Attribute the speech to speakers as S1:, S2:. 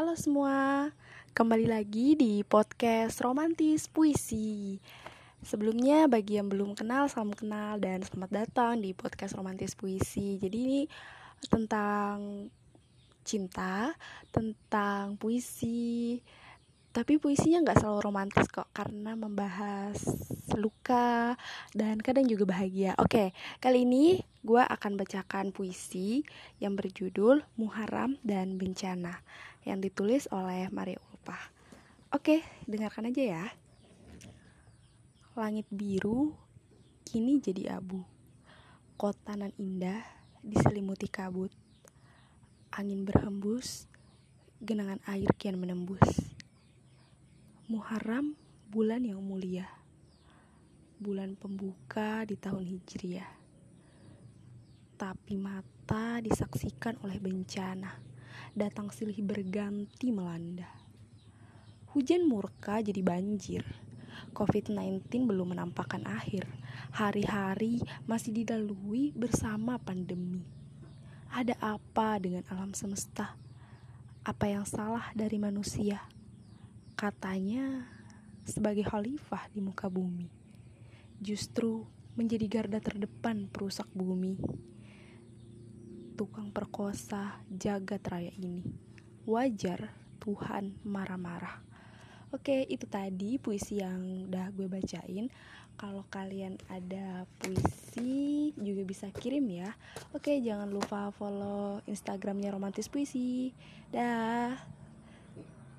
S1: Halo semua, kembali lagi di podcast Romantis Puisi. Sebelumnya bagi yang belum kenal, salam kenal dan selamat datang di podcast Romantis Puisi. Jadi ini tentang cinta, tentang puisi, tapi puisinya nggak selalu romantis kok karena membahas luka dan kadang juga bahagia. Oke, kali ini gue akan bacakan puisi yang berjudul Muharram dan Bencana yang ditulis oleh Maria Ulpah. Oke, dengarkan aja ya. Langit biru kini jadi abu. Kota nan indah diselimuti kabut. Angin berhembus, genangan air kian menembus Muharram bulan yang mulia. Bulan pembuka di tahun Hijriah. Tapi mata disaksikan oleh bencana. Datang silih berganti melanda. Hujan murka jadi banjir. COVID-19 belum menampakkan akhir. Hari-hari masih dilalui bersama pandemi. Ada apa dengan alam semesta? Apa yang salah dari manusia? Katanya sebagai khalifah di muka bumi, justru menjadi garda terdepan perusak bumi. Tukang perkosa jagat raya ini. Wajar Tuhan marah-marah. Oke, itu tadi puisi yang udah gue bacain. Kalau kalian ada puisi juga bisa kirim ya. Oke, jangan lupa follow Instagramnya Romantis Puisi. Dah.